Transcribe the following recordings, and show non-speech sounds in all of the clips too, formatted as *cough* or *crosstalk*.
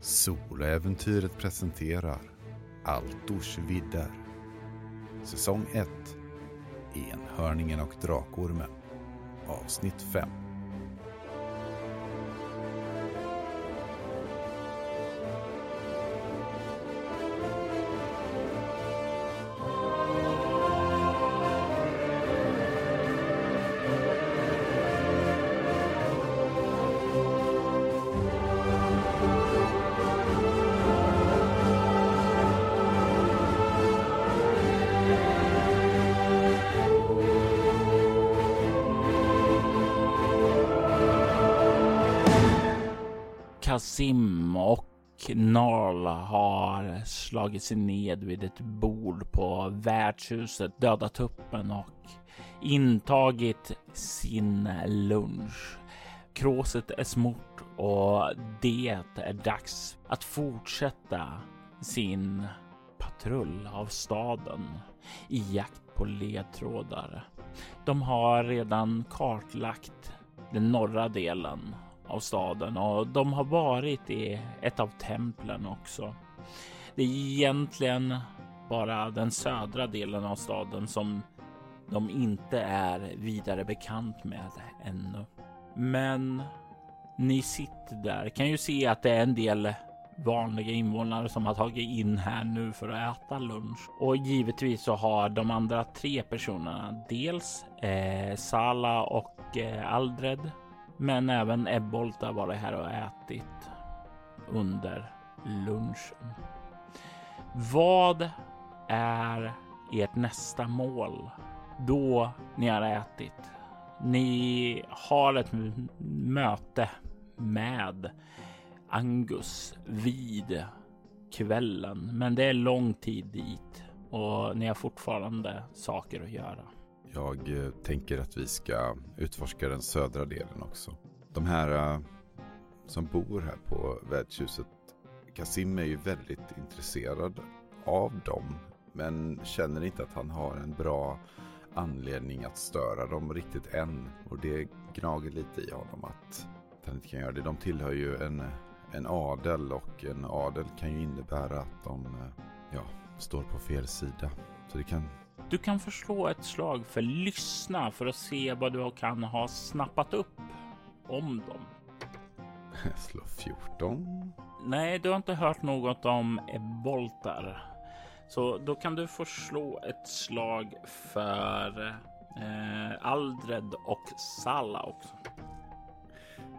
Soläventyret presenterar Altors vidder. Säsong 1 Enhörningen och Drakormen Avsnitt 5 Sim och Narl har slagit sig ned vid ett bord på värdshuset, dödat tuppen och intagit sin lunch. Kråset är smort och det är dags att fortsätta sin patrull av staden i jakt på ledtrådar. De har redan kartlagt den norra delen av staden och de har varit i ett av templen också. Det är egentligen bara den södra delen av staden som de inte är vidare bekant med ännu. Men ni sitter där, kan ju se att det är en del vanliga invånare som har tagit in här nu för att äta lunch. Och givetvis så har de andra tre personerna, dels eh, Sala och eh, Aldred men även Ebbolt har varit här och ätit under lunchen. Vad är ert nästa mål då ni har ätit? Ni har ett möte med Angus vid kvällen, men det är lång tid dit och ni har fortfarande saker att göra. Jag eh, tänker att vi ska utforska den södra delen också. De här eh, som bor här på värdshuset, Kasim är ju väldigt intresserad av dem. Men känner inte att han har en bra anledning att störa dem riktigt än. Och det gnager lite i honom att, att han inte kan göra det. De tillhör ju en, en adel och en adel kan ju innebära att de eh, ja, står på fel sida. Så det kan du kan förslå ett slag för lyssna för att se vad du kan ha snappat upp om dem. *laughs* Slå 14. Nej, du har inte hört något om Eboltar. Så då kan du få slå ett slag för eh, Aldred och Salla också.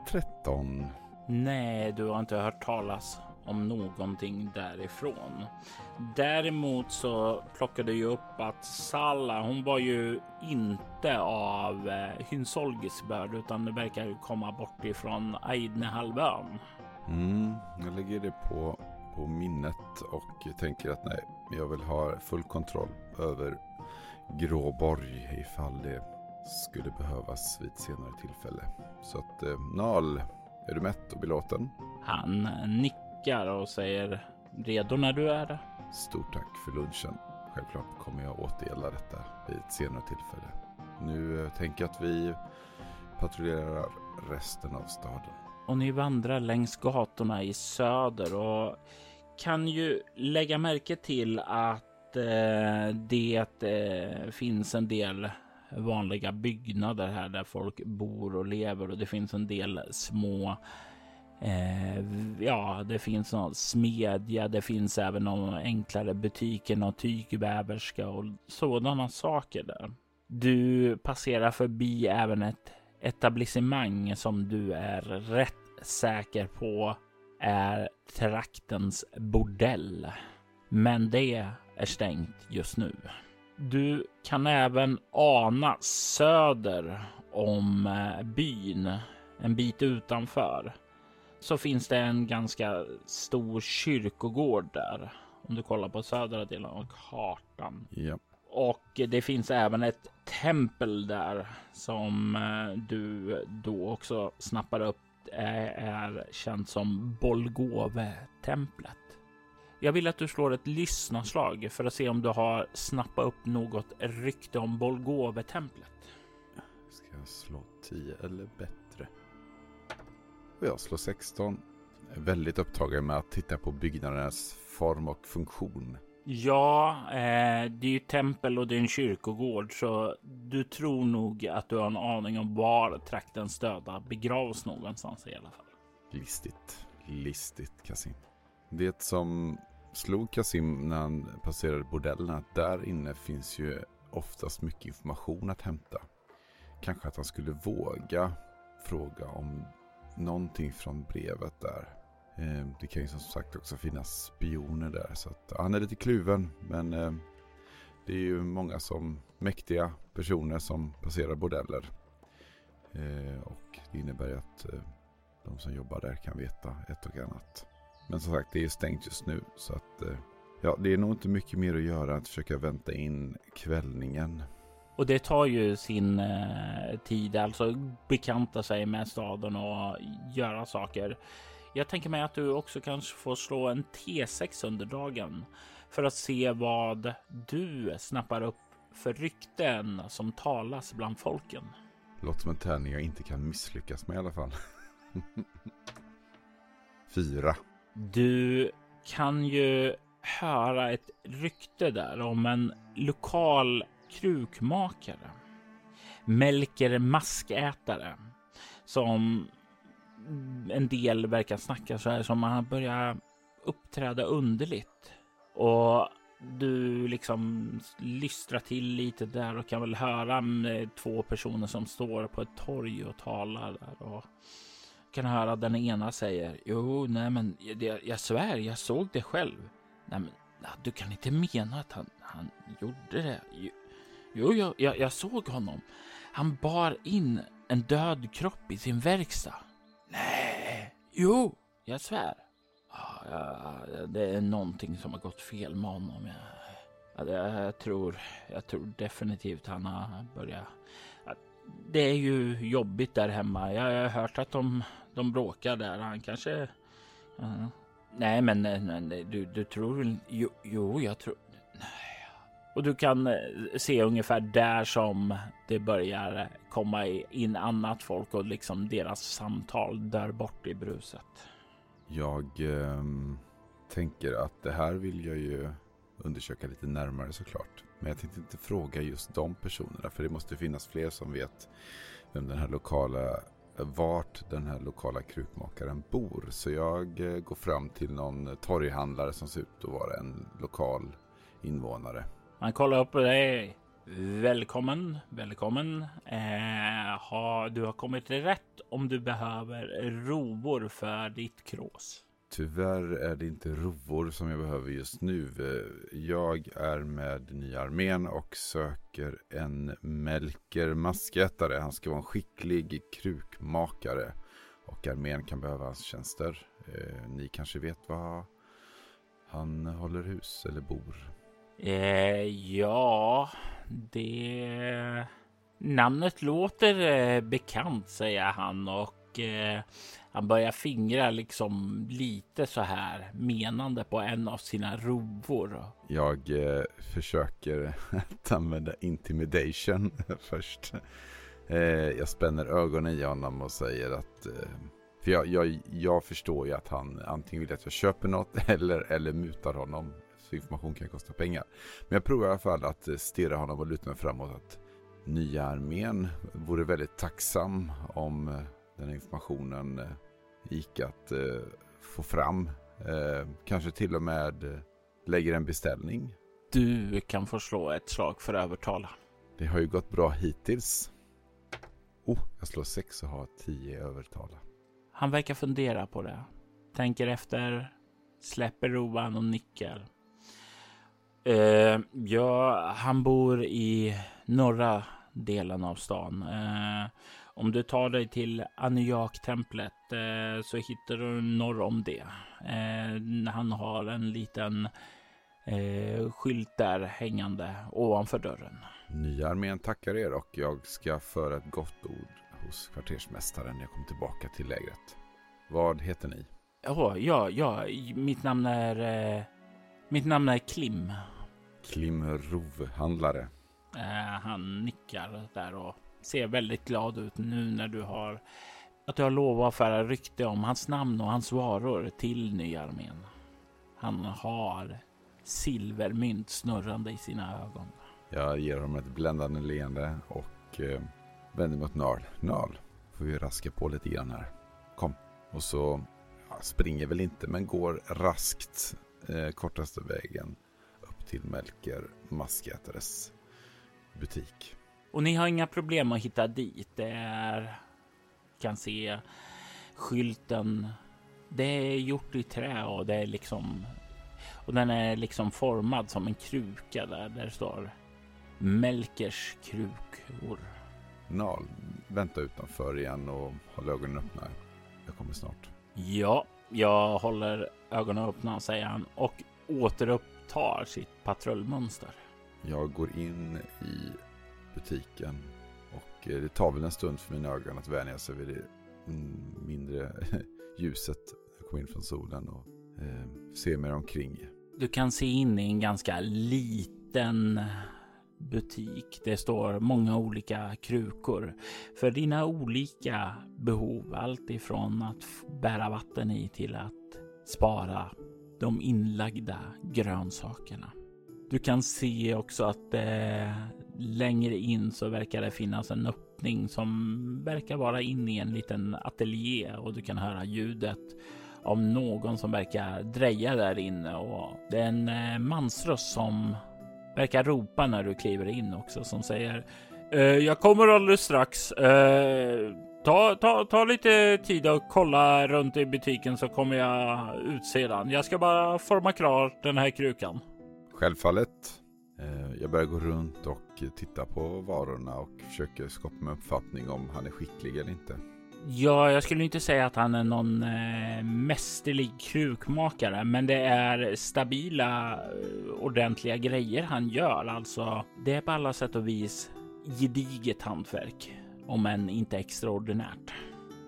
13. Nej, du har inte hört talas om någonting därifrån. Däremot så plockade jag upp att Salla, hon var ju inte av eh, Hynsolgis börd utan det verkar komma bort ifrån Aidnehalvön. Mm, jag lägger det på, på minnet och tänker att nej, jag vill ha full kontroll över Gråborg ifall det skulle behövas vid ett senare tillfälle. Så att eh, Nal, är du mätt och belåten? Han nickar nickar och säger redo när du är det. Stort tack för lunchen. Självklart kommer jag återgälda detta vid ett senare tillfälle. Nu eh, tänker jag att vi patrullerar resten av staden. Och ni vandrar längs gatorna i söder och kan ju lägga märke till att eh, det eh, finns en del vanliga byggnader här där folk bor och lever och det finns en del små Eh, ja, det finns någon smedja. Det finns även någon enklare butiker, någon tygväverska och sådana saker där. Du passerar förbi även ett etablissemang som du är rätt säker på är traktens bordell. Men det är stängt just nu. Du kan även ana söder om eh, byn, en bit utanför så finns det en ganska stor kyrkogård där. Om du kollar på södra delen av kartan. Ja. Och det finns även ett tempel där som eh, du då också snappar upp är, är känt som Bolgove-templet. Jag vill att du slår ett lyssnarslag för att se om du har snappat upp något rykte om Bolgove-templet. Ska jag slå 10 eller bättre? Och jag slår 16. väldigt upptagen med att titta på byggnadernas form och funktion. Ja, eh, det är ju tempel och det är en kyrkogård, så du tror nog att du har en aning om var traktens döda begravs någonstans i alla fall. Listigt, listigt Kasim. Det som slog Kasim när han passerade bordellen att där inne finns ju oftast mycket information att hämta. Kanske att han skulle våga fråga om någonting från brevet där. Eh, det kan ju som sagt också finnas spioner där. Så att han är lite kluven. Men eh, det är ju många som mäktiga personer som passerar bordeller. Eh, och det innebär ju att de som jobbar där kan veta ett och annat. Men som sagt, det är stängt just nu. Så att ja, det är nog inte mycket mer att göra än att försöka vänta in kvällningen. Och det tar ju sin eh, tid, alltså bekanta sig med staden och göra saker. Jag tänker mig att du också kanske får slå en T6 under dagen för att se vad du snappar upp för rykten som talas bland folken. Låter som en tärning jag inte kan misslyckas med i alla fall. *laughs* Fyra. Du kan ju höra ett rykte där om en lokal krukmakare. Melker maskätare som en del verkar snacka så här som han börjar uppträda underligt. Och du liksom lystrar till lite där och kan väl höra eh, två personer som står på ett torg och talar där och kan höra den ena säger jo, nej, men jag, jag svär, jag såg det själv. Nej, men du kan inte mena att han, han gjorde det. Jo, jag, jag, jag såg honom. Han bar in en död kropp i sin verkstad. Nej, jo, jag svär. Ja, det är någonting som har gått fel med honom. Jag, jag, tror, jag tror definitivt han har börjat. Det är ju jobbigt där hemma. Jag har hört att de, de bråkar där. Han kanske... Uh, nej, men nej, du, du tror väl... Jo, jo, jag tror... Och du kan eh, se ungefär där som det börjar eh, komma in annat folk och liksom deras samtal där bort i bruset. Jag eh, tänker att det här vill jag ju undersöka lite närmare såklart. Men jag tänkte inte fråga just de personerna för det måste finnas fler som vet vem den här lokala vart den här lokala krukmakaren bor. Så jag eh, går fram till någon torghandlare som ser ut att vara en lokal invånare. Man kollar upp på dig. Välkommen, välkommen. Eh, ha, du har kommit rätt om du behöver rovor för ditt krås. Tyvärr är det inte rovor som jag behöver just nu. Eh, jag är med nya armén och söker en Melker maskätare. Han ska vara en skicklig krukmakare. Och armén kan behöva hans tjänster. Eh, ni kanske vet vad han håller hus eller bor. Eh, ja, det... Namnet låter eh, bekant, säger han och eh, han börjar fingra liksom lite så här menande på en av sina rovor. Jag eh, försöker *laughs* använda intimidation *laughs* först. Eh, jag spänner ögonen i honom och säger att eh, för jag, jag, jag förstår ju att han antingen vill att jag köper något *laughs* eller, eller mutar honom så information kan kosta pengar. Men jag provar i alla fall att stirra honom och luta mig framåt att nya armén vore väldigt tacksam om eh, den informationen eh, gick att eh, få fram. Kanske till och med lägger en beställning. Du kan få slå ett slag för att övertala. Det har ju gått bra hittills. Oh, jag slår sex och har tio övertala. Han verkar fundera på det. Tänker efter, släpper rovan och nickar. Uh, ja, han bor i norra delen av stan. Uh, om du tar dig till Aniak-templet uh, så hittar du norr om det. han har en liten skylt där hängande ovanför dörren. Nya armén tackar er och jag ska föra ett gott ord hos kvartersmästaren när jag kommer tillbaka till lägret. Vad heter ni? Oh, ja, ja, mitt namn är... mitt namn är Klim. Klim rovhandlare. Eh, han nickar där och ser väldigt glad ut nu när du har att du har lovat att föra rykte om hans namn och hans varor till nya armén. Han har silvermynt snurrande i sina ögon. Jag ger honom ett bländande leende och eh, vänder mot Narl. Narl, får vi raska på lite grann här. Kom. Och så ja, springer väl inte men går raskt eh, kortaste vägen till Melker Maskätares butik. Och ni har inga problem att hitta dit. Det är kan se skylten. Det är gjort i trä och det är liksom och den är liksom formad som en kruka där, där det står Melkers krukor. Nal, vänta utanför igen och håll ögonen öppna. Jag kommer snart. Ja, jag håller ögonen öppna, säger han och återupptar sitt patrullmönster. Jag går in i butiken och eh, det tar väl en stund för mina ögon att vänja sig vid det mindre *laughs* ljuset. Jag kommer in från solen och eh, ser mig omkring. Du kan se in i en ganska liten butik. Det står många olika krukor för dina olika behov. Allt ifrån att bära vatten i till att spara de inlagda grönsakerna. Du kan se också att eh, längre in så verkar det finnas en öppning som verkar vara inne i en liten ateljé och du kan höra ljudet av någon som verkar dreja där inne och det är en eh, mansröst som verkar ropa när du kliver in också som säger eh, Jag kommer alldeles strax. Eh, ta, ta, ta lite tid och kolla runt i butiken så kommer jag ut sedan. Jag ska bara forma klart den här krukan. Självfallet. Eh, jag börjar gå runt och titta på varorna och försöker skapa mig uppfattning om han är skicklig eller inte. Ja, jag skulle inte säga att han är någon eh, mästerlig krukmakare, men det är stabila, eh, ordentliga grejer han gör. Alltså, det är på alla sätt och vis gediget hantverk, om än inte extraordinärt.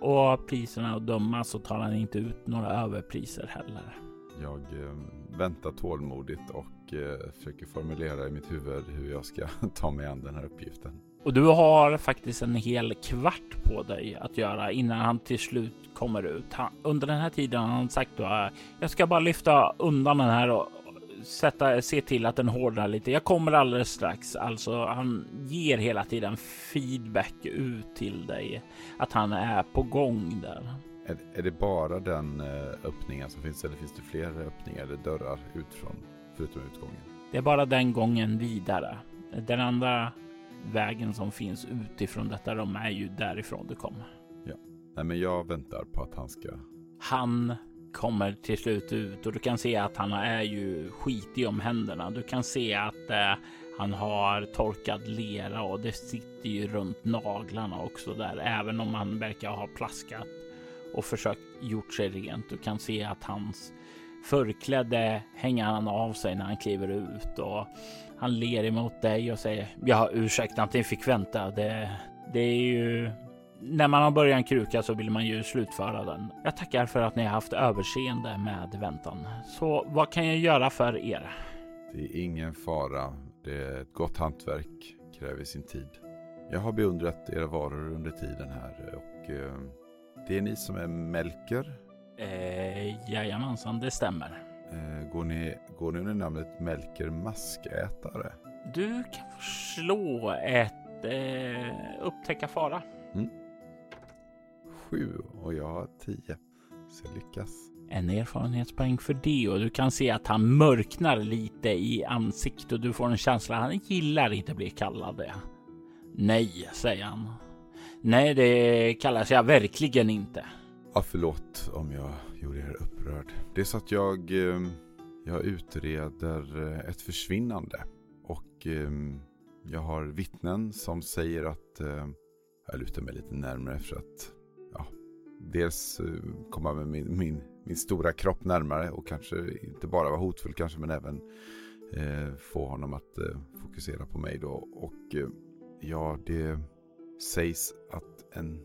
Och priserna att döma så tar han inte ut några överpriser heller. Jag eh, väntar tålmodigt och eh, försöker formulera i mitt huvud hur jag ska *laughs* ta mig an den här uppgiften. Och du har faktiskt en hel kvart på dig att göra innan han till slut kommer ut. Han, under den här tiden har han sagt att jag ska bara lyfta undan den här och sätta, se till att den hårdnar lite. Jag kommer alldeles strax. Alltså, han ger hela tiden feedback ut till dig att han är på gång där. Är, är det bara den uh, öppningen som finns eller finns det fler öppningar eller dörrar ut från förutom utgången? Det är bara den gången vidare. Den andra vägen som finns utifrån detta rum är ju därifrån du kommer. Ja, nej, men jag väntar på att han ska. Han kommer till slut ut och du kan se att han är ju skitig om händerna. Du kan se att eh, han har torkad lera och det sitter ju runt naglarna också där, även om han verkar ha plaskat och försökt gjort sig rent. Du kan se att hans förkläde hänger han av sig när han kliver ut och han ler emot dig och säger ja, ursäkta att ni fick vänta. Det, det är ju när man har börjat en kruka så vill man ju slutföra den. Jag tackar för att ni har haft överseende med väntan. Så vad kan jag göra för er? Det är ingen fara. Det är ett gott hantverk, kräver sin tid. Jag har beundrat era varor under tiden här och eh, det är ni som är Melker? Eh, jajamensan, det stämmer. Eh, går, ni, går ni under namnet Melker Maskätare? Du kan få slå ett eh, upptäcka fara. Mm. Sju och jag har tio. Så jag lyckas. En erfarenhetspoäng för det och du kan se att han mörknar lite i ansiktet och du får en känsla att han gillar inte bli kallad det. Nej, säger han. Nej, det kallas jag verkligen inte. Ja, förlåt om jag gjorde er upprörd. Det är så att jag, ehm, jag utreder eh, ett försvinnande. Och ehm, jag har vittnen som säger att ehm, jag lutar mig lite närmare för att dels eh, komma med min, min, min stora kropp närmare och kanske inte bara vara hotfull kanske men även eh, få honom att eh, fokusera på mig då. Och eh, ja, det sägs att en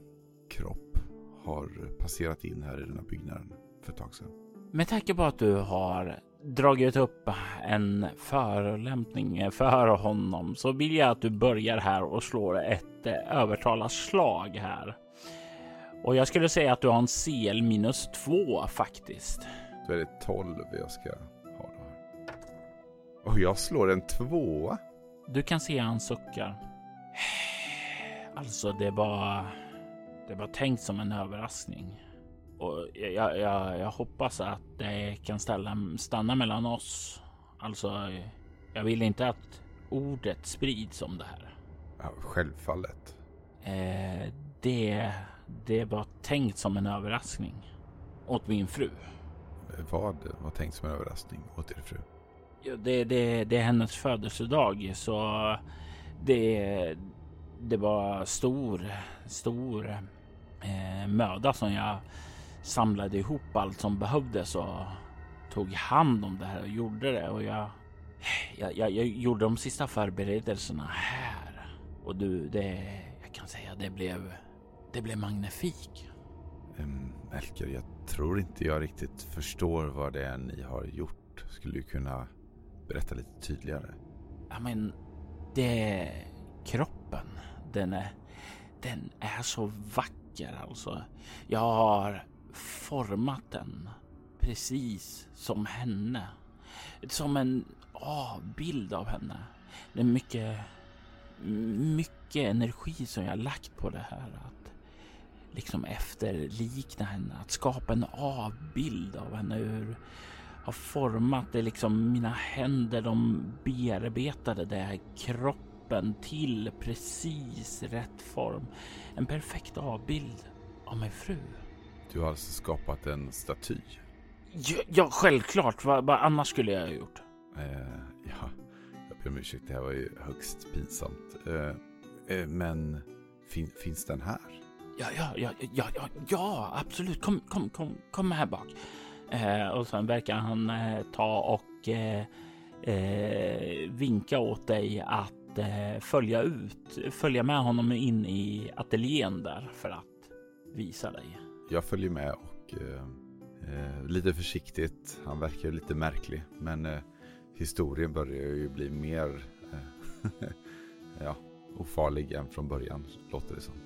kropp har passerat in här i den här byggnaden för ett tag sedan. Med tanke på att du har dragit upp en förolämpning för honom så vill jag att du börjar här och slår ett eh, övertalarslag här. Och jag skulle säga att du har en CL minus två faktiskt. Då är det 12 jag ska ha då. Och jag slår en tvåa. Du kan se han suckar. Alltså, det var... Det var tänkt som en överraskning. Och jag, jag, jag hoppas att det kan ställa, stanna mellan oss. Alltså, jag vill inte att ordet sprids om det här. Ja, självfallet. Eh, det, det var tänkt som en överraskning åt min fru. Vad var tänkt som en överraskning åt er fru? Ja, det, det, det är hennes födelsedag så det, det var stor, stor eh, möda som jag samlade ihop allt som behövdes och tog hand om det här och gjorde det och jag, jag, jag, jag gjorde de sista förberedelserna här och du, det, jag kan säga det blev, det blev magnifik. Um, Melker, jag tror inte jag riktigt förstår vad det är ni har gjort. Skulle du kunna berätta lite tydligare? Ja, men det kroppen. Den är, den är så vacker alltså. Jag har format den precis som henne. Som en avbild av henne. Det är mycket, mycket energi som jag lagt på det här. Liksom efterlikna henne, att skapa en avbild av henne. Hur har format det liksom mina händer, de bearbetade det här kroppen till precis rätt form. En perfekt avbild av min fru. Du har alltså skapat en staty? Ja, ja självklart. Vad, vad annars skulle jag ha gjort? Eh, ja, jag ber om ursäkt. Det här var ju högst pinsamt. Eh, eh, men fin, finns den här? Ja, ja, ja, ja, ja, ja absolut. Kom, kom, kom, kom här bak. Eh, och sen verkar han eh, ta och eh, eh vinka åt dig att eh, följa ut, följa med honom in i ateljén där för att visa dig. Jag följer med och eh, eh lite försiktigt. Han verkar lite märklig, men eh, historien börjar ju bli mer eh, *laughs* ja, ofarlig än från början, låter det som.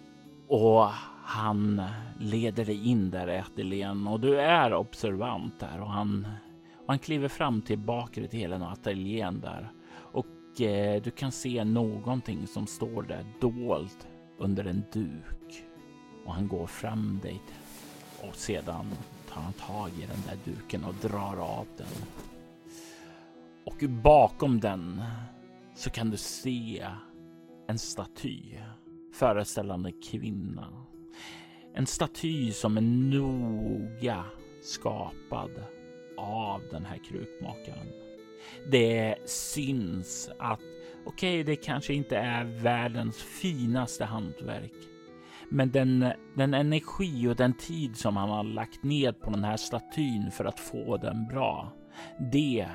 Och han leder dig in där i ateljén och du är observant där. Och han, och han kliver fram till bakre delen av ateljén där. Och eh, du kan se någonting som står där dolt under en duk. Och han går fram dig och sedan tar han tag i den där duken och drar av den. Och bakom den så kan du se en staty föreställande kvinna. En staty som är noga skapad av den här krukmakaren. Det syns att okej, okay, det kanske inte är världens finaste hantverk, men den, den energi och den tid som han har lagt ned på den här statyn för att få den bra, det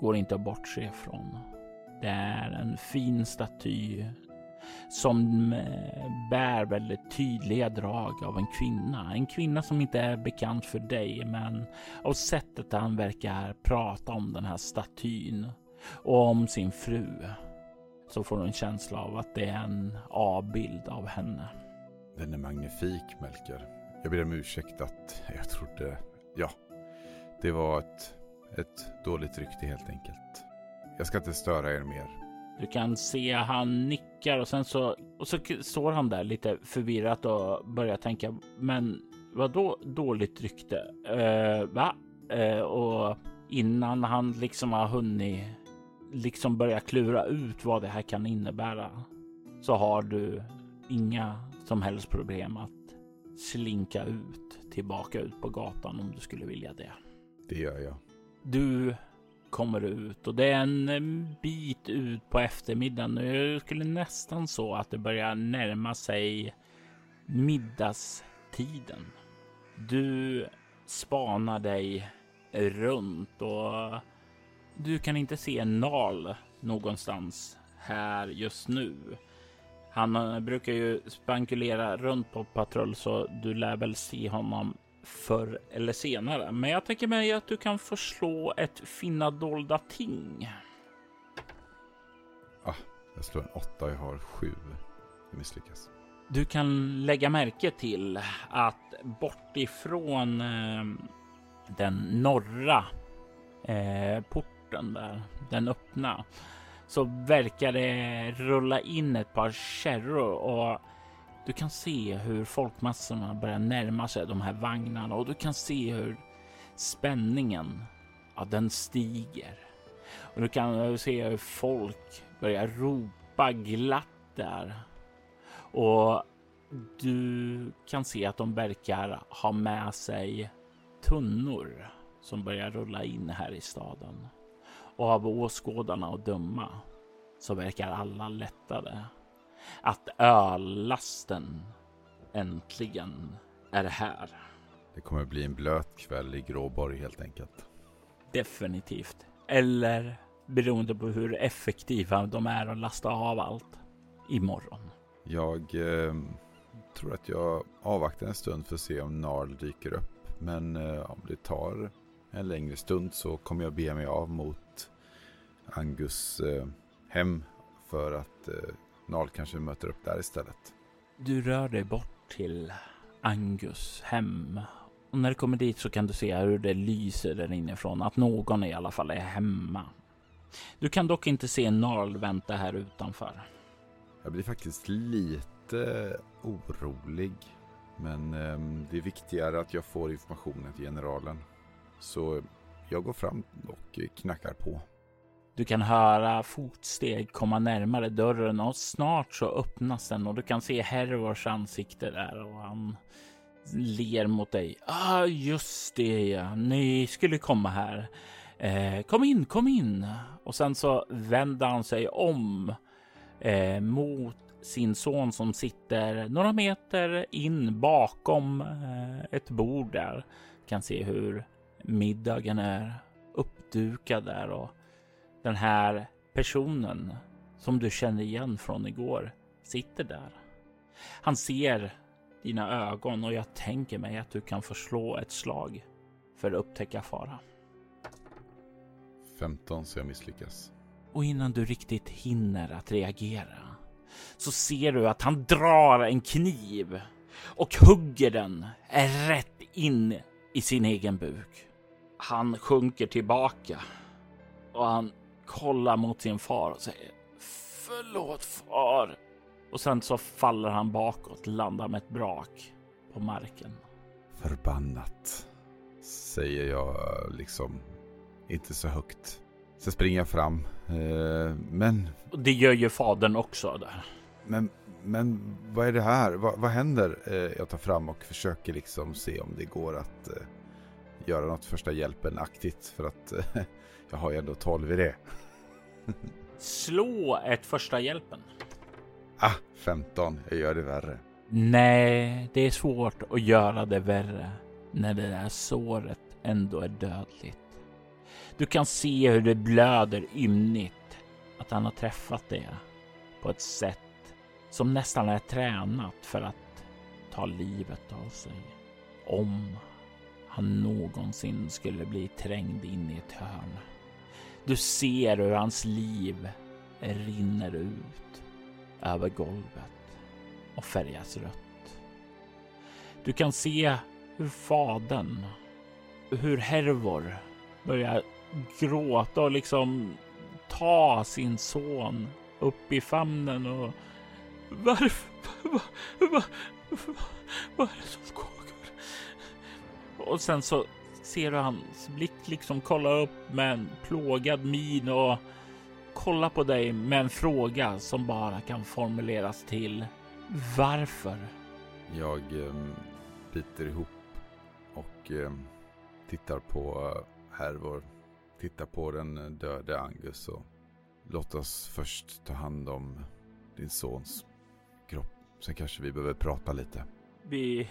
går inte att bortse ifrån. Det är en fin staty som eh, bär väldigt tydliga drag av en kvinna. En kvinna som inte är bekant för dig, men av sättet han verkar prata om den här statyn och om sin fru så får du en känsla av att det är en avbild av henne. Den är magnifik, Melker. Jag ber om ursäkt att jag trodde... Ja, det var ett, ett dåligt rykte helt enkelt. Jag ska inte störa er mer. Du kan se han nickar och sen så och så står han där lite förvirrat och börjar tänka. Men vad då dåligt rykte? Uh, va? Uh, och innan han liksom har hunnit liksom börja klura ut vad det här kan innebära så har du inga som helst problem att slinka ut tillbaka ut på gatan om du skulle vilja det. Det gör jag. Du kommer ut och det är en eh, bit ut på eftermiddagen. Jag skulle nästan så att det börjar närma sig middagstiden. Du spanar dig runt och du kan inte se Nal någonstans här just nu. Han eh, brukar ju spankulera runt på patrull så du lär väl se honom förr eller senare. Men jag tänker mig att du kan förslå ett finna dolda ting. Ah, jag slår en åtta jag har sju. Det misslyckas. Du kan lägga märke till att bortifrån eh, den norra eh, porten där, den öppna, så verkar det rulla in ett par kärror och du kan se hur folkmassorna börjar närma sig de här vagnarna och du kan se hur spänningen, ja, den stiger. Och du kan se hur folk börjar ropa glatt där. Och du kan se att de verkar ha med sig tunnor som börjar rulla in här i staden. Och av åskådarna att döma så verkar alla lättade. Att öllasten äntligen är här. Det kommer bli en blöt kväll i Gråborg helt enkelt. Definitivt. Eller beroende på hur effektiva de är att lasta av allt imorgon. Jag eh, tror att jag avvaktar en stund för att se om Narl dyker upp. Men eh, om det tar en längre stund så kommer jag be mig av mot Angus eh, hem för att Narl kanske möter upp där istället. Du rör dig bort till Angus hem och när du kommer dit så kan du se hur det lyser där inifrån, att någon i alla fall är hemma. Du kan dock inte se Narl vänta här utanför. Jag blir faktiskt lite orolig. Men eh, det är viktigare att jag får informationen till generalen. Så jag går fram och knackar på. Du kan höra fotsteg komma närmare dörren och snart så öppnas den och du kan se Hervors ansikte där och han ler mot dig. Ah, just det ja, ni skulle komma här. Eh, kom in, kom in. Och sen så vänder han sig om eh, mot sin son som sitter några meter in bakom eh, ett bord där. Kan se hur middagen är uppdukad där och den här personen som du känner igen från igår sitter där. Han ser dina ögon och jag tänker mig att du kan förslå ett slag för att upptäcka fara. 15 så jag misslyckas. Och innan du riktigt hinner att reagera så ser du att han drar en kniv och hugger den rätt in i sin egen buk. Han sjunker tillbaka och han kollar mot sin far och säger Förlåt far. Och sen så faller han bakåt, landar med ett brak på marken. Förbannat, säger jag liksom inte så högt. Så springer jag fram. Eh, men... Det gör ju fadern också där. Men, men vad är det här? Va, vad händer? Eh, jag tar fram och försöker liksom se om det går att eh, göra något första hjälpen-aktigt. För att *laughs* jag har ju ändå 12 i det. Slå ett första hjälpen. Ah, 15. Jag gör det värre. Nej, det är svårt att göra det värre när det där såret ändå är dödligt. Du kan se hur det blöder ymnigt. Att han har träffat det på ett sätt som nästan är tränat för att ta livet av sig. Om han någonsin skulle bli trängd in i ett hörn. Du ser hur hans liv rinner ut över golvet och färgas rött. Du kan se hur fadern, hur Hervor börjar gråta och liksom ta sin son upp i famnen och varför, vad, vad, vad, vad är det som går? Och sen så ser du hans blick liksom kolla upp med en plågad min och kolla på dig med en fråga som bara kan formuleras till varför? Jag eh, biter ihop och eh, tittar på Hervor titta på den döde Angus och låt oss först ta hand om din sons kropp. Sen kanske vi behöver prata lite. Vi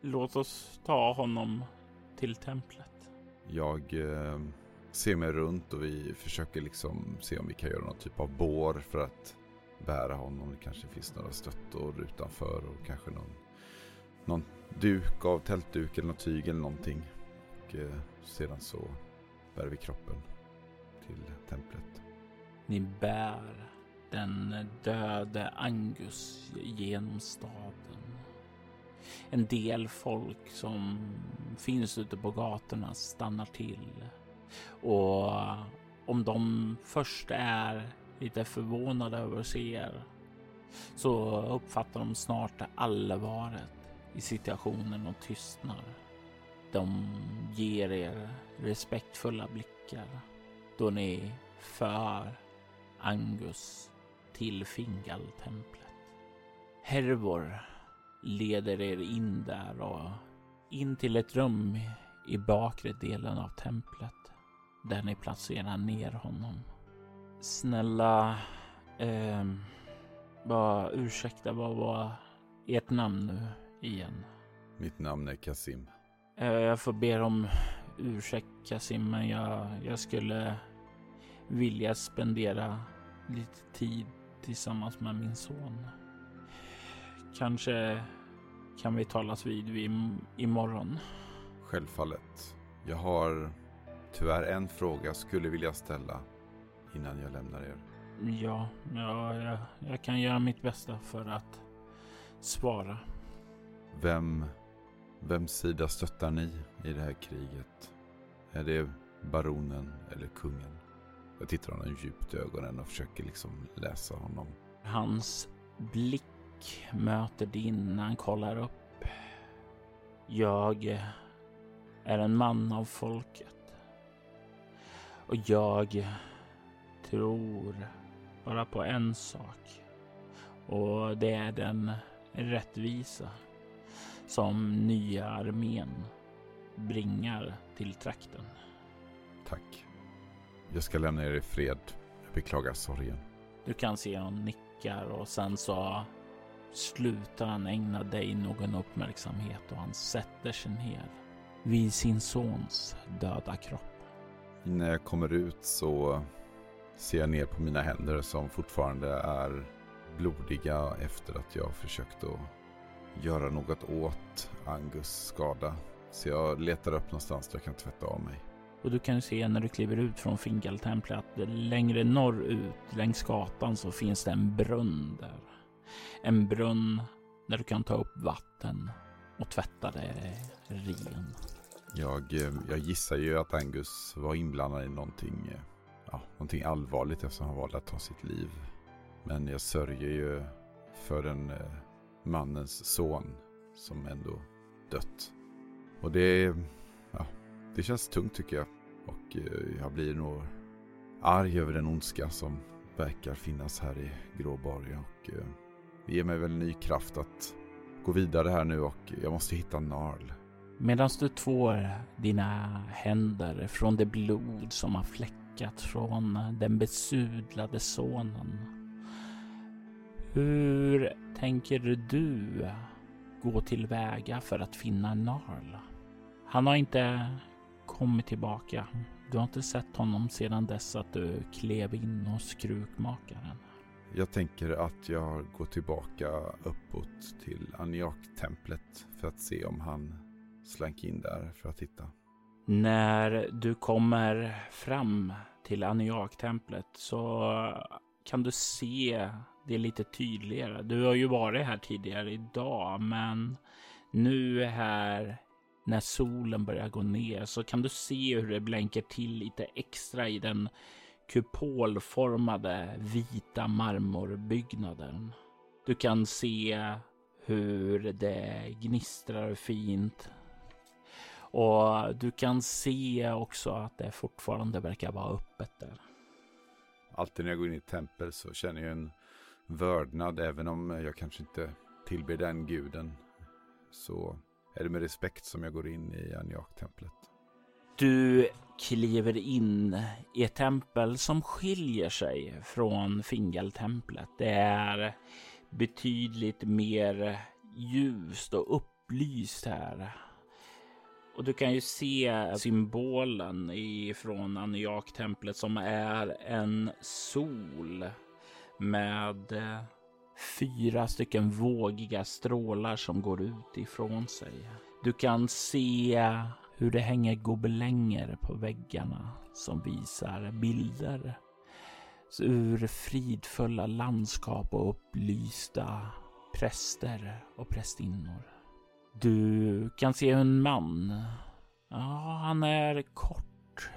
låt oss ta honom till templet. Jag eh, ser mig runt och vi försöker liksom se om vi kan göra någon typ av bår för att bära honom. Det kanske finns några stöttor utanför och kanske någon, någon duk av tältduk eller något tyg eller någonting. Och eh, sedan så bär vi kroppen till templet. Ni bär den döde Angus genom staden. En del folk som finns ute på gatorna stannar till och om de först är lite förvånade över att se er så uppfattar de snart allvaret i situationen och tystnar. De ger er respektfulla blickar då ni för Angus till Fingaltemplet. Hervor leder er in där och in till ett rum i bakre delen av templet där ni placerar ner honom. Snälla, eh, bara ursäkta, vad var ert namn nu igen? Mitt namn är Kasim. Eh, jag får be om ursäkt Kasim, men jag, jag skulle vilja spendera lite tid tillsammans med min son. Kanske kan vi talas vid, vid imorgon. Självfallet. Jag har tyvärr en fråga jag skulle vilja ställa innan jag lämnar er. Ja, ja jag, jag kan göra mitt bästa för att svara. Vem, vems sida stöttar ni i det här kriget? Är det baronen eller kungen? Jag tittar honom djupt i ögonen och försöker liksom läsa honom. Hans blick möter din när han kollar upp. Jag är en man av folket. Och jag tror bara på en sak. Och det är den rättvisa som nya armén bringar till trakten. Tack. Jag ska lämna er i fred. Jag beklagar sorgen. Du kan se honom nickar och sen så slutar han ägna dig någon uppmärksamhet och han sätter sig ner vid sin sons döda kropp. När jag kommer ut så ser jag ner på mina händer som fortfarande är blodiga efter att jag försökt att göra något åt Angus skada. Så jag letar upp någonstans där jag kan tvätta av mig. Och du kan se när du kliver ut från Fingaltemplet att längre norrut längs gatan så finns det en brunn där. En brunn där du kan ta upp vatten och tvätta dig ren. Jag, eh, jag gissar ju att Angus var inblandad i någonting, eh, ja, någonting allvarligt eftersom han valde att ta sitt liv. Men jag sörjer ju för den eh, mannens son som ändå dött. Och det, ja, det känns tungt tycker jag. Och jag blir nog arg över den ondska som verkar finnas här i Gråborg. Och eh, det ger mig väl ny kraft att gå vidare här nu och jag måste hitta Narl. Medan du tvår dina händer från det blod som har fläckat från den besudlade sonen. Hur tänker du gå tillväga för att finna Narl? Han har inte kommit tillbaka. Du har inte sett honom sedan dess att du klev in hos krukmakaren. Jag tänker att jag går tillbaka uppåt till Aniak-templet för att se om han slank in där för att titta. När du kommer fram till Aniak-templet så kan du se det lite tydligare. Du har ju varit här tidigare idag, men nu här när solen börjar gå ner så kan du se hur det blänker till lite extra i den kupolformade vita marmorbyggnaden. Du kan se hur det gnistrar fint. Och du kan se också att det fortfarande verkar vara öppet där. Alltid när jag går in i tempel så känner jag en vördnad även om jag kanske inte tillber den guden. Så är det med respekt som jag går in i Aniak-templet. Du kliver in i ett tempel som skiljer sig från Fingaltemplet. Det är betydligt mer ljust och upplyst här. Och du kan ju se symbolen ifrån Aniak-templet som är en sol med fyra stycken vågiga strålar som går ut ifrån sig. Du kan se hur det hänger gobelänger på väggarna som visar bilder ur fridfulla landskap och upplysta präster och prästinnor. Du kan se en man. Ja, han är kort.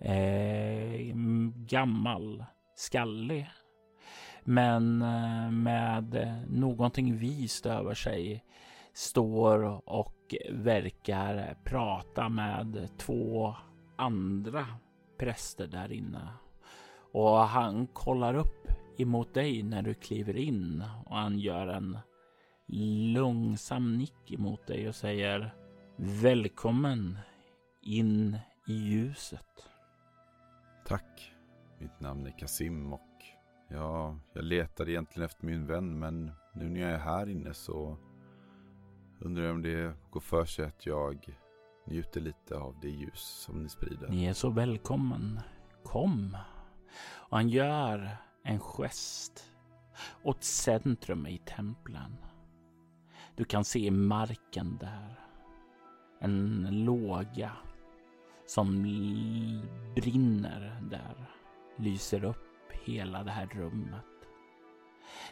Eh, gammal. Skallig. Men eh, med någonting vist över sig. Står och verkar prata med två andra präster där inne. Och han kollar upp emot dig när du kliver in och han gör en långsam nick emot dig och säger Välkommen in i ljuset. Tack. Mitt namn är Kasim och ja, jag letar egentligen efter min vän men nu när jag är här inne så undrar om det går för sig att jag njuter lite av det ljus som ni sprider. Ni är så välkommen. Kom. Och han gör en gest åt centrum i templen. Du kan se marken där. En låga som brinner där. Lyser upp hela det här rummet.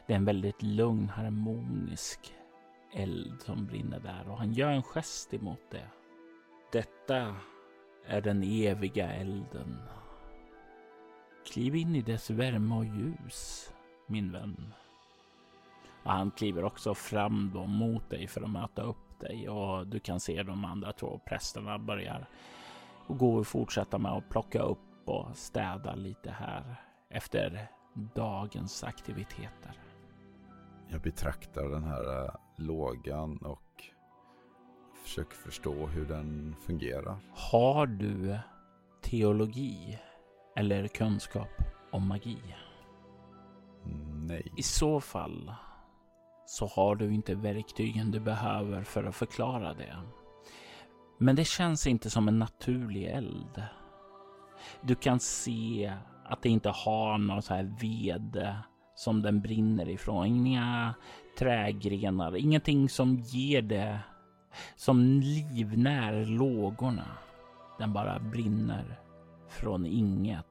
Det är en väldigt lugn harmonisk eld som brinner där och han gör en gest emot det. Detta är den eviga elden. Kliv in i dess värme och ljus, min vän. Och han kliver också fram då mot dig för att möta upp dig och du kan se de andra två prästerna börjar och gå och fortsätta med att plocka upp och städa lite här efter dagens aktiviteter. Jag betraktar den här eh, lågan och försöker förstå hur den fungerar. Har du teologi eller kunskap om magi? Nej. I så fall så har du inte verktygen du behöver för att förklara det. Men det känns inte som en naturlig eld. Du kan se att det inte har någon så här ved som den brinner ifrån. Inga trägrenar, ingenting som ger det som livnär lågorna. Den bara brinner från inget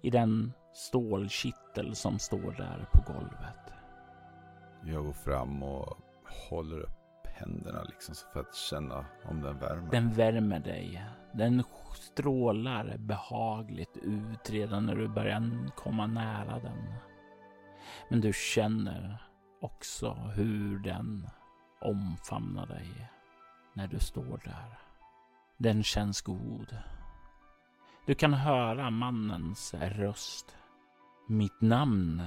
i den stålkittel som står där på golvet. Jag går fram och håller upp händerna liksom för att känna om den värmer. Den värmer dig. Den strålar behagligt ut redan när du börjar komma nära den. Men du känner också hur den omfamnar dig när du står där. Den känns god. Du kan höra mannens röst. Mitt namn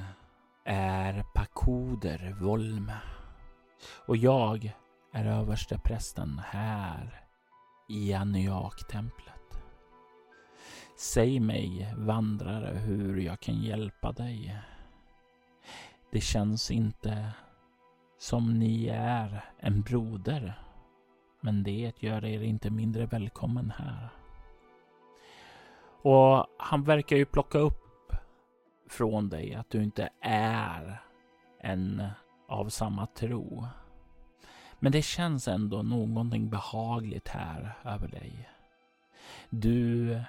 är Pakoder Volme och jag är översteprästen här i Aniak-templet. Säg mig, vandrare, hur jag kan hjälpa dig. Det känns inte som ni är en broder, men det gör er inte mindre välkommen här. Och han verkar ju plocka upp från dig att du inte är en av samma tro. Men det känns ändå någonting behagligt här över dig. Du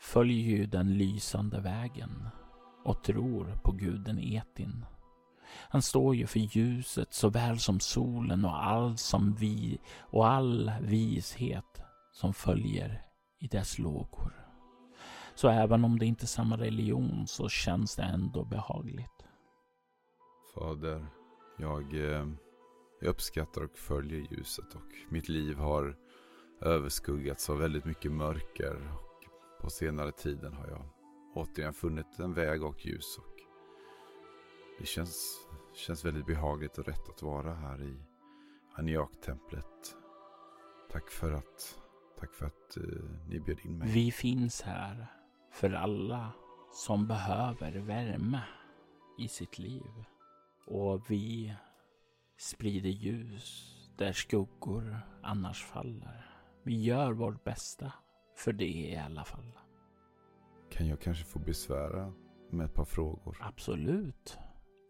följer ju den lysande vägen och tror på guden Etin. Han står ju för ljuset såväl som solen och all som vi och all vishet som följer i dess lågor. Så även om det inte är samma religion så känns det ändå behagligt. Fader, jag, eh, jag uppskattar och följer ljuset och mitt liv har överskuggats av väldigt mycket mörker. Och på senare tiden har jag återigen funnit en väg och ljus. Och det känns, känns väldigt behagligt och rätt att vara här i Aniak-templet. Tack för att, tack för att uh, ni bjöd in mig. Vi finns här för alla som behöver värme i sitt liv. Och vi sprider ljus där skuggor annars faller. Vi gör vårt bästa för det i alla fall. Kan jag kanske få besvära med ett par frågor? Absolut.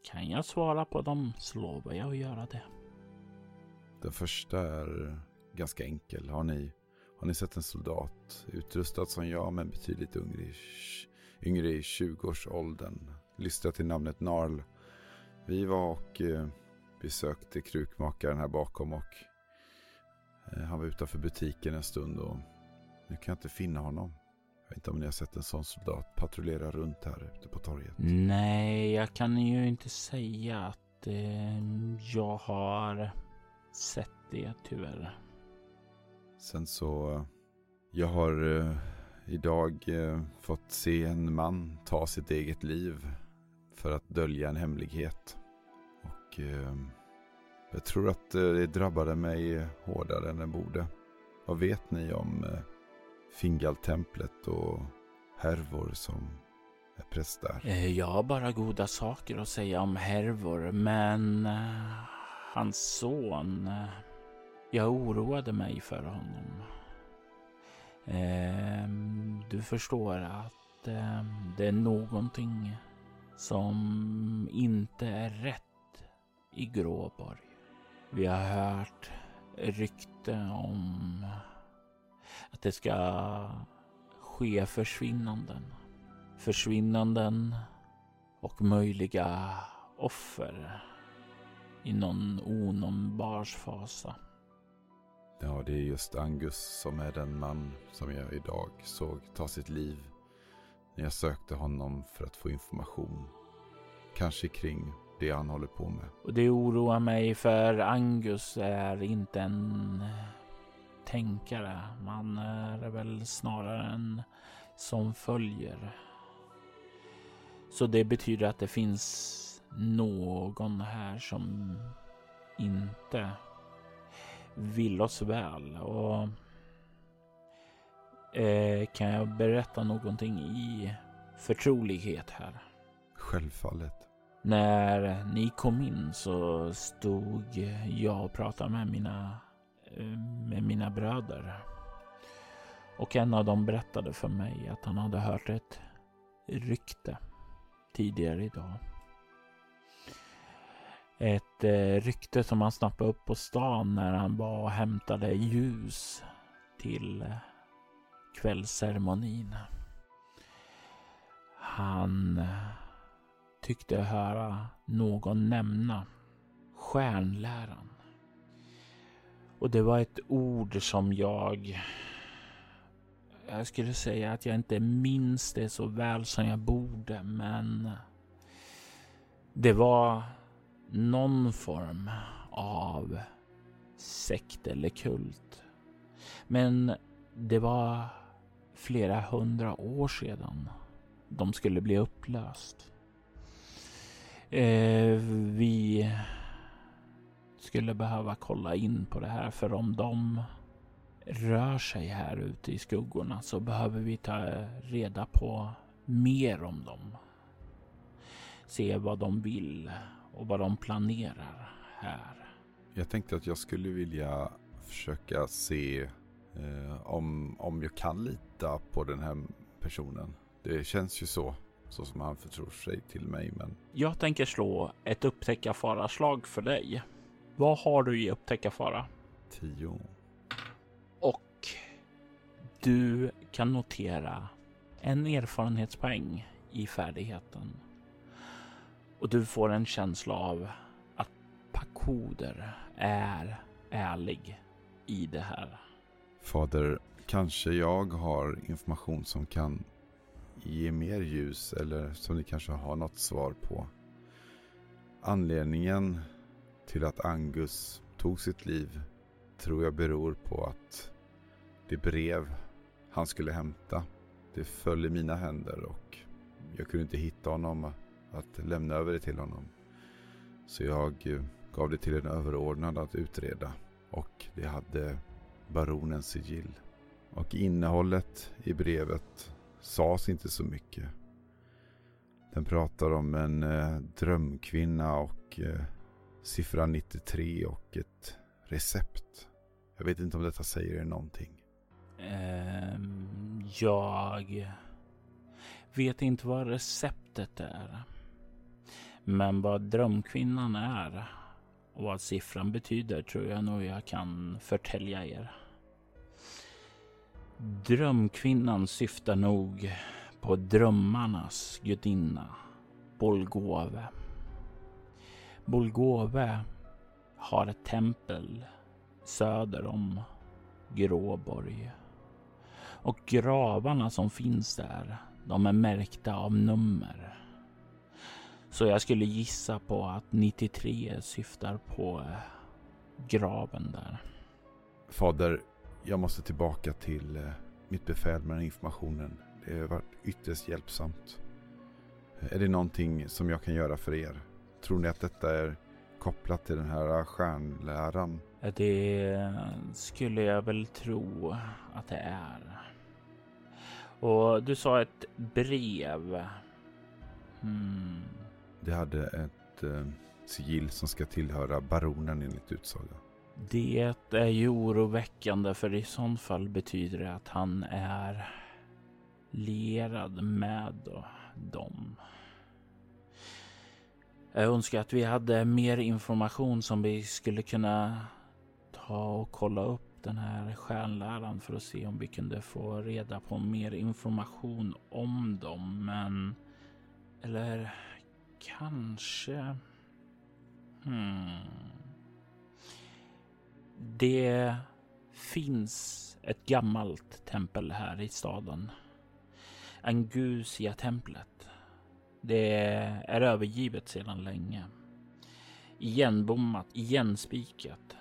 Kan jag svara på dem så lovar jag att göra det. Den första är ganska enkel. Har ni, har ni sett en soldat utrustad som jag men betydligt yngre, yngre i 20-årsåldern, Lystrat till namnet Narl. Vi var och eh, besökte krukmakaren här bakom och eh, han var utanför butiken en stund och nu kan jag inte finna honom. Jag vet inte om ni har sett en sån soldat patrullera runt här ute på torget. Nej, jag kan ju inte säga att eh, jag har sett det tyvärr. Sen så, jag har eh, idag eh, fått se en man ta sitt eget liv för att dölja en hemlighet. Och eh, jag tror att eh, det drabbade mig hårdare än det borde. Vad vet ni om eh, Fingaltemplet och Hervor som är präst där? Eh, jag har bara goda saker att säga om Hervor, men eh, hans son. Eh, jag oroade mig för honom. Ehm, du förstår att ehm, det är någonting som inte är rätt i Gråborg. Vi har hört rykte om att det ska ske försvinnanden. Försvinnanden och möjliga offer i någon onombars fasa. Ja, det är just Angus som är den man som jag idag såg ta sitt liv när jag sökte honom för att få information. Kanske kring det han håller på med. Och det oroar mig för Angus är inte en tänkare. Man är väl snarare en som följer. Så det betyder att det finns någon här som inte vill oss väl. Och eh, kan jag berätta någonting i förtrolighet här? Självfallet. När ni kom in så stod jag och pratade med mina, Eh, med mina bröder. Och en av dem berättade för mig att han hade hört ett rykte tidigare idag. Ett eh, rykte som han snappade upp på stan när han var och hämtade ljus till eh, kvällsceremonin. Han tyckte höra någon nämna stjärnläran. Och det var ett ord som jag... Jag skulle säga att jag inte minns det så väl som jag borde, men... Det var någon form av sekt eller kult. Men det var flera hundra år sedan de skulle bli upplöst. Eh, vi skulle behöva kolla in på det här för om de rör sig här ute i skuggorna så behöver vi ta reda på mer om dem. Se vad de vill och vad de planerar här. Jag tänkte att jag skulle vilja försöka se eh, om, om jag kan lita på den här personen. Det känns ju så, så som han förtror sig till mig. Men... Jag tänker slå ett upptäcka fara-slag för dig. Vad har du i upptäcka fara? Tio. Och du kan notera en erfarenhetspoäng i färdigheten. Och du får en känsla av att Pakoder är ärlig i det här. Fader, kanske jag har information som kan ge mer ljus eller som ni kanske har något svar på. Anledningen till att Angus tog sitt liv tror jag beror på att det brev han skulle hämta, det föll i mina händer och jag kunde inte hitta honom att lämna över det till honom. Så jag eh, gav det till en överordnad att utreda och det hade baronens sigill. Och innehållet i brevet sades inte så mycket. Den pratar om en eh, drömkvinna och eh, siffran 93 och ett recept. Jag vet inte om detta säger er någonting. Um, jag vet inte vad receptet är. Men vad drömkvinnan är och vad siffran betyder tror jag nog jag kan förtälja er. Drömkvinnan syftar nog på drömmarnas gudinna Bolgove. Bolgove har ett tempel söder om Gråborg. Och gravarna som finns där, de är märkta av nummer. Så jag skulle gissa på att 93 syftar på graven där. Fader, jag måste tillbaka till eh, mitt befäl med den informationen. Det har varit ytterst hjälpsamt. Är det någonting som jag kan göra för er? Tror ni att detta är kopplat till den här stjärnläran? Det skulle jag väl tro att det är. Och du sa ett brev. Hmm. Det hade ett eh, sigill som ska tillhöra baronen enligt utsaga. Det är ju oroväckande för i sånt fall betyder det att han är lierad med dem. Jag önskar att vi hade mer information som vi skulle kunna ta och kolla upp den här stjärnläran för att se om vi kunde få reda på mer information om dem. Men eller kanske. Hmm. Det finns ett gammalt tempel här i staden. Angusia-templet. Det är övergivet sedan länge. Igenbommat, igenspikat.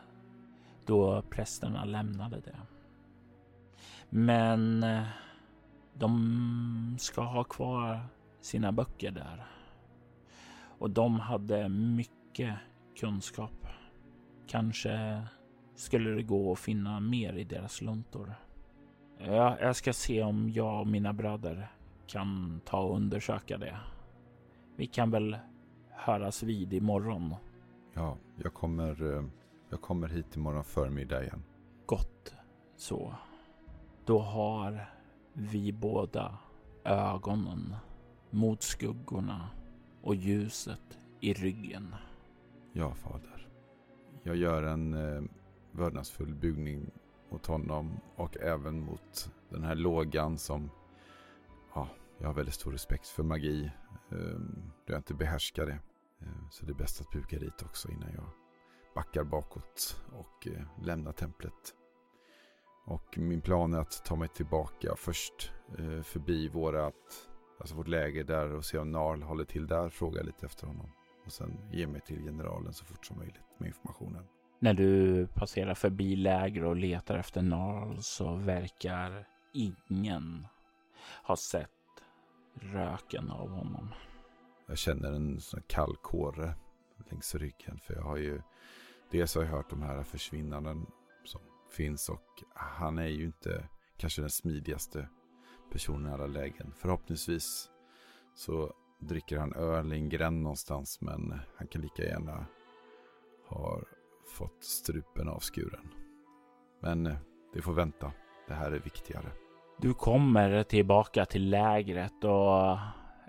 Då prästerna lämnade det. Men eh, de ska ha kvar sina böcker där. Och de hade mycket kunskap. Kanske skulle det gå att finna mer i deras luntor. Jag ska se om jag och mina bröder kan ta och undersöka det. Vi kan väl höras vid imorgon. Ja, jag kommer, eh, jag kommer hit imorgon förmiddag igen. Gott så. Då har vi båda ögonen mot skuggorna och ljuset i ryggen. Ja, fader. Jag gör en eh, vördnadsfull bugning mot honom och även mot den här lågan som ja, jag har väldigt stor respekt för magi. Då jag inte behärskar det. Eh, så det är bäst att buka dit också innan jag backar bakåt och eh, lämnar templet. Och min plan är att ta mig tillbaka först eh, förbi vårat, alltså vårt läger där och se om Narl håller till där. Fråga lite efter honom. Och sen ge mig till generalen så fort som möjligt med informationen. När du passerar förbi läger och letar efter Narl så verkar ingen ha sett röken av honom. Jag känner en sån kall kåre längs ryggen. För jag har ju dels har jag hört de här försvinnanden som finns och han är ju inte kanske den smidigaste personen i alla lägen. Förhoppningsvis så dricker han öl i en gränd någonstans men han kan lika gärna ha fått strupen avskuren. Men eh, det får vänta. Det här är viktigare. Du kommer tillbaka till lägret och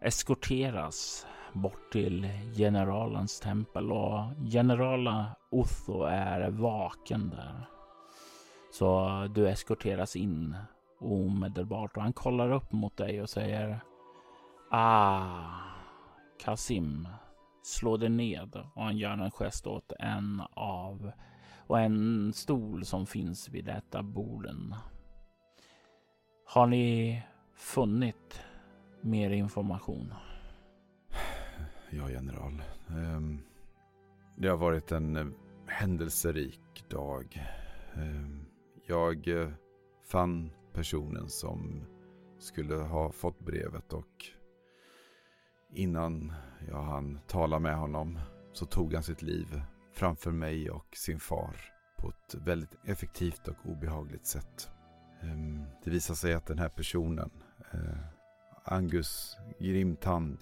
eskorteras bort till generalens tempel och generalen Otho är vaken där. Så du eskorteras in omedelbart och han kollar upp mot dig och säger Ah, Kasim, slå dig ned och han gör en gest åt en av och en stol som finns vid detta borden. Har ni funnit mer information? Ja, general. Ehm, det har varit en eh, händelserik dag. Ehm, jag eh, fann personen som skulle ha fått brevet och innan jag hann tala med honom så tog han sitt liv framför mig och sin far på ett väldigt effektivt och obehagligt sätt. Ehm, det visar sig att den här personen, eh, Angus Grimtand,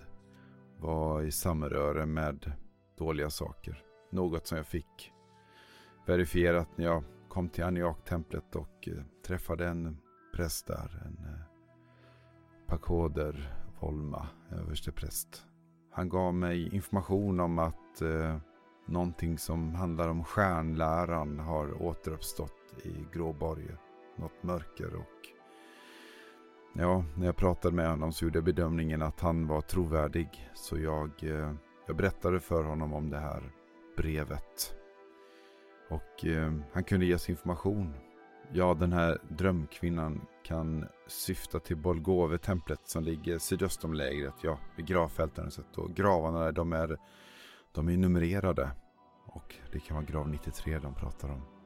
var i samröre med dåliga saker. Något som jag fick verifierat när jag kom till Aniak-templet och eh, träffade en präst där. En eh, Pakoder Volma, överstepräst. Han gav mig information om att eh, någonting som handlar om stjärnläran har återuppstått i Gråborge något mörker och ja, när jag pratade med honom så gjorde jag bedömningen att han var trovärdig. Så jag, eh, jag berättade för honom om det här brevet. Och eh, han kunde ge oss information. Ja, den här drömkvinnan kan syfta till Bolgove-templet som ligger sydöst om lägret. Ja, vid gravfälten. Och gravarna där, de är, de är numrerade. Och det kan vara grav 93 de pratar om.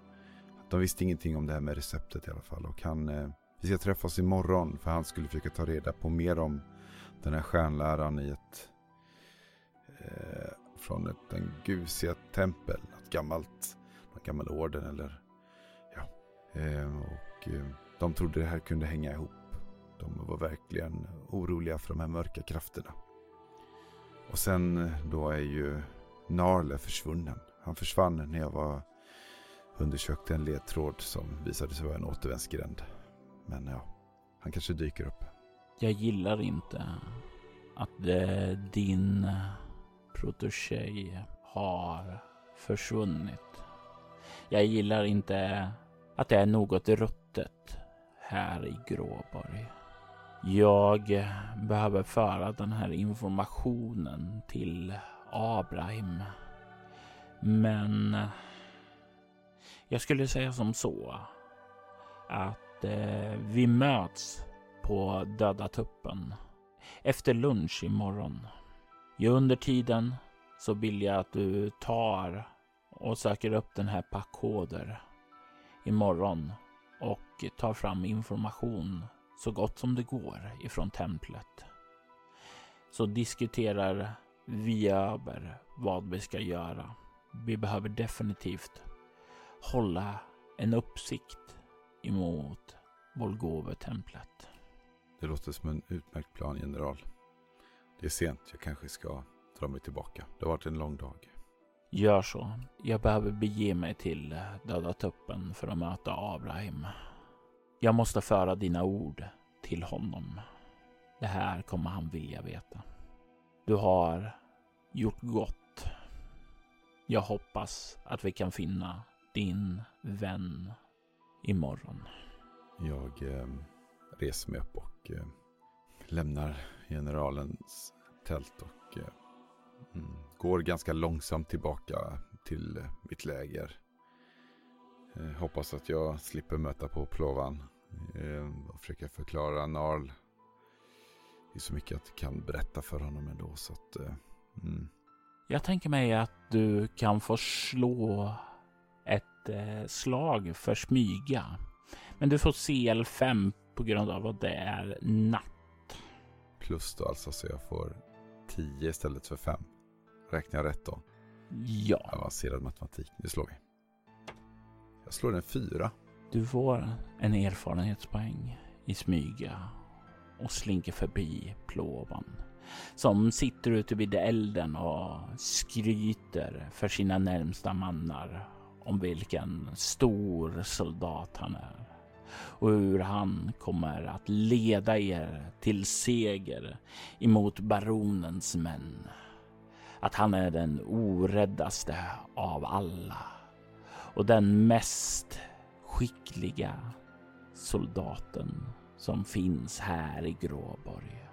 De visste ingenting om det här med receptet i alla fall. Och han, eh, vi ska träffas imorgon för han skulle försöka ta reda på mer om den här stjärnläran i ett eh, från ett den gusiga tempel. Något gammalt, någon gammal orden eller ja. Eh, och eh, de trodde det här kunde hänga ihop. De var verkligen oroliga för de här mörka krafterna. Och sen eh, då är ju Narle försvunnen. Han försvann när jag var undersökte en ledtråd som visade sig vara en återvändsgränd. Men ja, han kanske dyker upp. Jag gillar inte att eh, din protege har försvunnit. Jag gillar inte att det är något ruttet här i Gråborg. Jag behöver föra den här informationen till Abraham. Men jag skulle säga som så att eh, vi möts på Döda tuppen efter lunch imorgon. Ja, under tiden så vill jag att du tar och söker upp den här packkoder imorgon och tar fram information så gott som det går ifrån templet. Så diskuterar vi över vad vi ska göra. Vi behöver definitivt hålla en uppsikt emot Volgove-templet. Det låter som en utmärkt plan, general. Det är sent, jag kanske ska dra mig tillbaka. Det har varit en lång dag. Gör så. Jag behöver bege mig till Döda tuppen för att möta Abraham. Jag måste föra dina ord till honom. Det här kommer han vilja veta. Du har gjort gott. Jag hoppas att vi kan finna din vän imorgon. Jag eh, reser mig upp och eh, lämnar generalens tält och eh, mm, går ganska långsamt tillbaka till eh, mitt läger. Eh, hoppas att jag slipper möta på plåvan eh, och försöka förklara Narl. Det är så mycket jag kan berätta för honom ändå så att mm. Jag tänker mig att du kan få slå slag för smyga. Men du får CL5 på grund av att det är natt. Plus då alltså så jag får 10 istället för 5. Räknar jag rätt då? Ja. Avancerad matematik. Nu slår vi. Jag slår en 4. Du får en erfarenhetspoäng i smyga och slinker förbi plåvan som sitter ute vid elden och skryter för sina närmsta mannar om vilken stor soldat han är och hur han kommer att leda er till seger emot baronens män. Att han är den oräddaste av alla och den mest skickliga soldaten som finns här i Gråborg.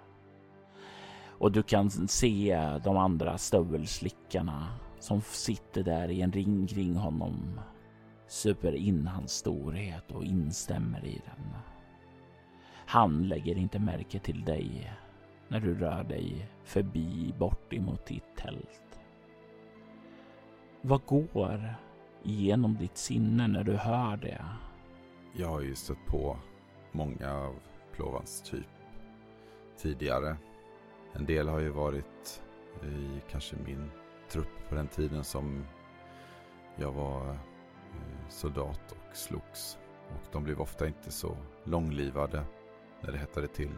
Och du kan se de andra stövelslickarna som sitter där i en ring kring honom super in hans storhet och instämmer i den. Han lägger inte märke till dig när du rör dig förbi bort emot ditt tält. Vad går genom ditt sinne när du hör det? Jag har ju stött på många av Plovans typ tidigare. En del har ju varit i kanske min trupp på den tiden som jag var eh, soldat och slogs. Och de blev ofta inte så långlivade när det hettade till.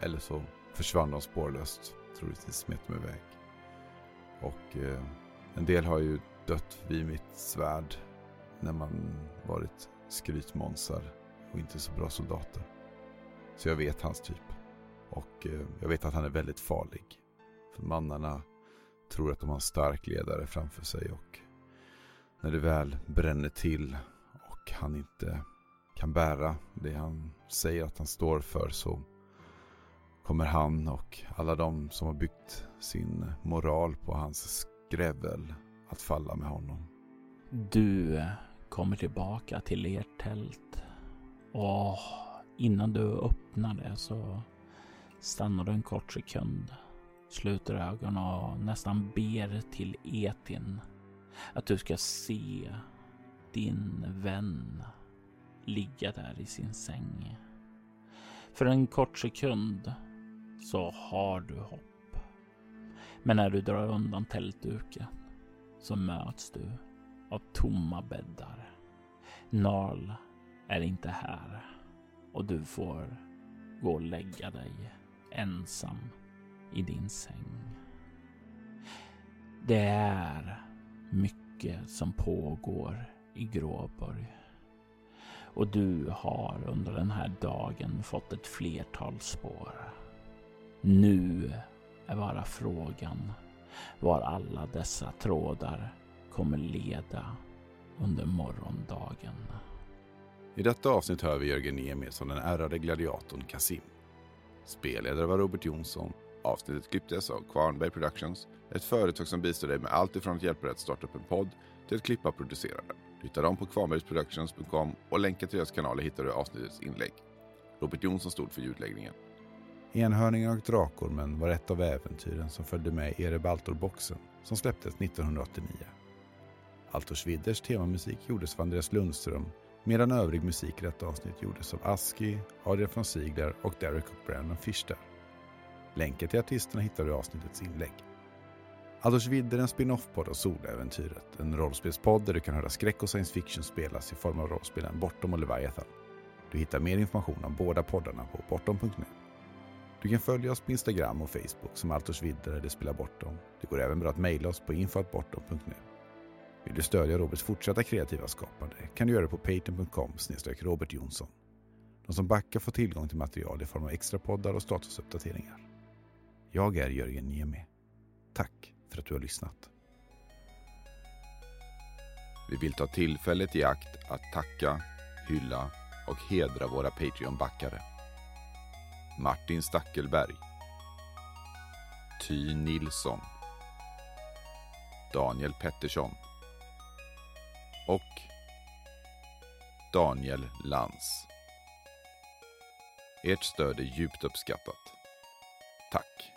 Eller så försvann de spårlöst. Troligtvis smet de iväg. Och eh, en del har ju dött vid mitt svärd när man varit skrytmånsar och inte så bra soldater. Så jag vet hans typ. Och eh, jag vet att han är väldigt farlig. För mannarna tror att de har en stark ledare framför sig och när det väl bränner till och han inte kan bära det han säger att han står för så kommer han och alla de som har byggt sin moral på hans skrävel att falla med honom. Du eh, kommer tillbaka till ert tält och innan du öppnar det så stannar du en kort sekund, sluter ögonen och nästan ber till Etin att du ska se din vän ligga där i sin säng. För en kort sekund så har du hopp. Men när du drar undan tältduken så möts du av tomma bäddar. Narl är inte här och du får gå och lägga dig ensam i din säng. Det är mycket som pågår i Gråborg. Och du har under den här dagen fått ett flertal spår. Nu är bara frågan var alla dessa trådar kommer leda under morgondagen. I detta avsnitt hör vi Jörgen Niemi som den ärrade gladiatorn Kasim. Spelledare var Robert Jonsson. Avsnittet klipptes av Kvarnberg Productions, ett företag som bistår dig med allt ifrån att hjälpa dig att starta upp en podd till att klippa och producera den. Du hittar dem på kvarnbergsproductions.com och länkar till deras kanaler hittar du i avsnittets inlägg. Robert Jonsson stod för ljudläggningen. Enhörningen och Drakormen var ett av äventyren som följde med i Rebaltor-boxen som släpptes 1989. Altors Widders temamusik gjordes av Andreas Lundström medan övrig musik i detta avsnitt gjordes av Aski, Adrian von Ziegler och Derek och Brandon Länken till artisterna hittar du i avsnittets inlägg. Aldous Vidder är en spin-off-podd av Soläventyret. En rollspelspodd där du kan höra skräck och science fiction spelas i form av rollspelen Bortom och Leviathan. Du hittar mer information om båda poddarna på bortom.nu. Du kan följa oss på Instagram och Facebook som Altors Vidder eller Spela Bortom. Det går även bra att mejla oss på infoatbortom.nu. Vill du stödja Roberts fortsatta kreativa skapande kan du göra det på patreon.com Robert Jonsson. De som backar får tillgång till material i form av extra poddar och statusuppdateringar. Jag är Jörgen Niemi. Tack för att du har lyssnat. Vi vill ta tillfället i akt att tacka, hylla och hedra våra Patreon-backare. Martin Stackelberg. Ty Nilsson. Daniel Pettersson. Och Daniel Lantz. Ert stöd är djupt uppskattat. Tack!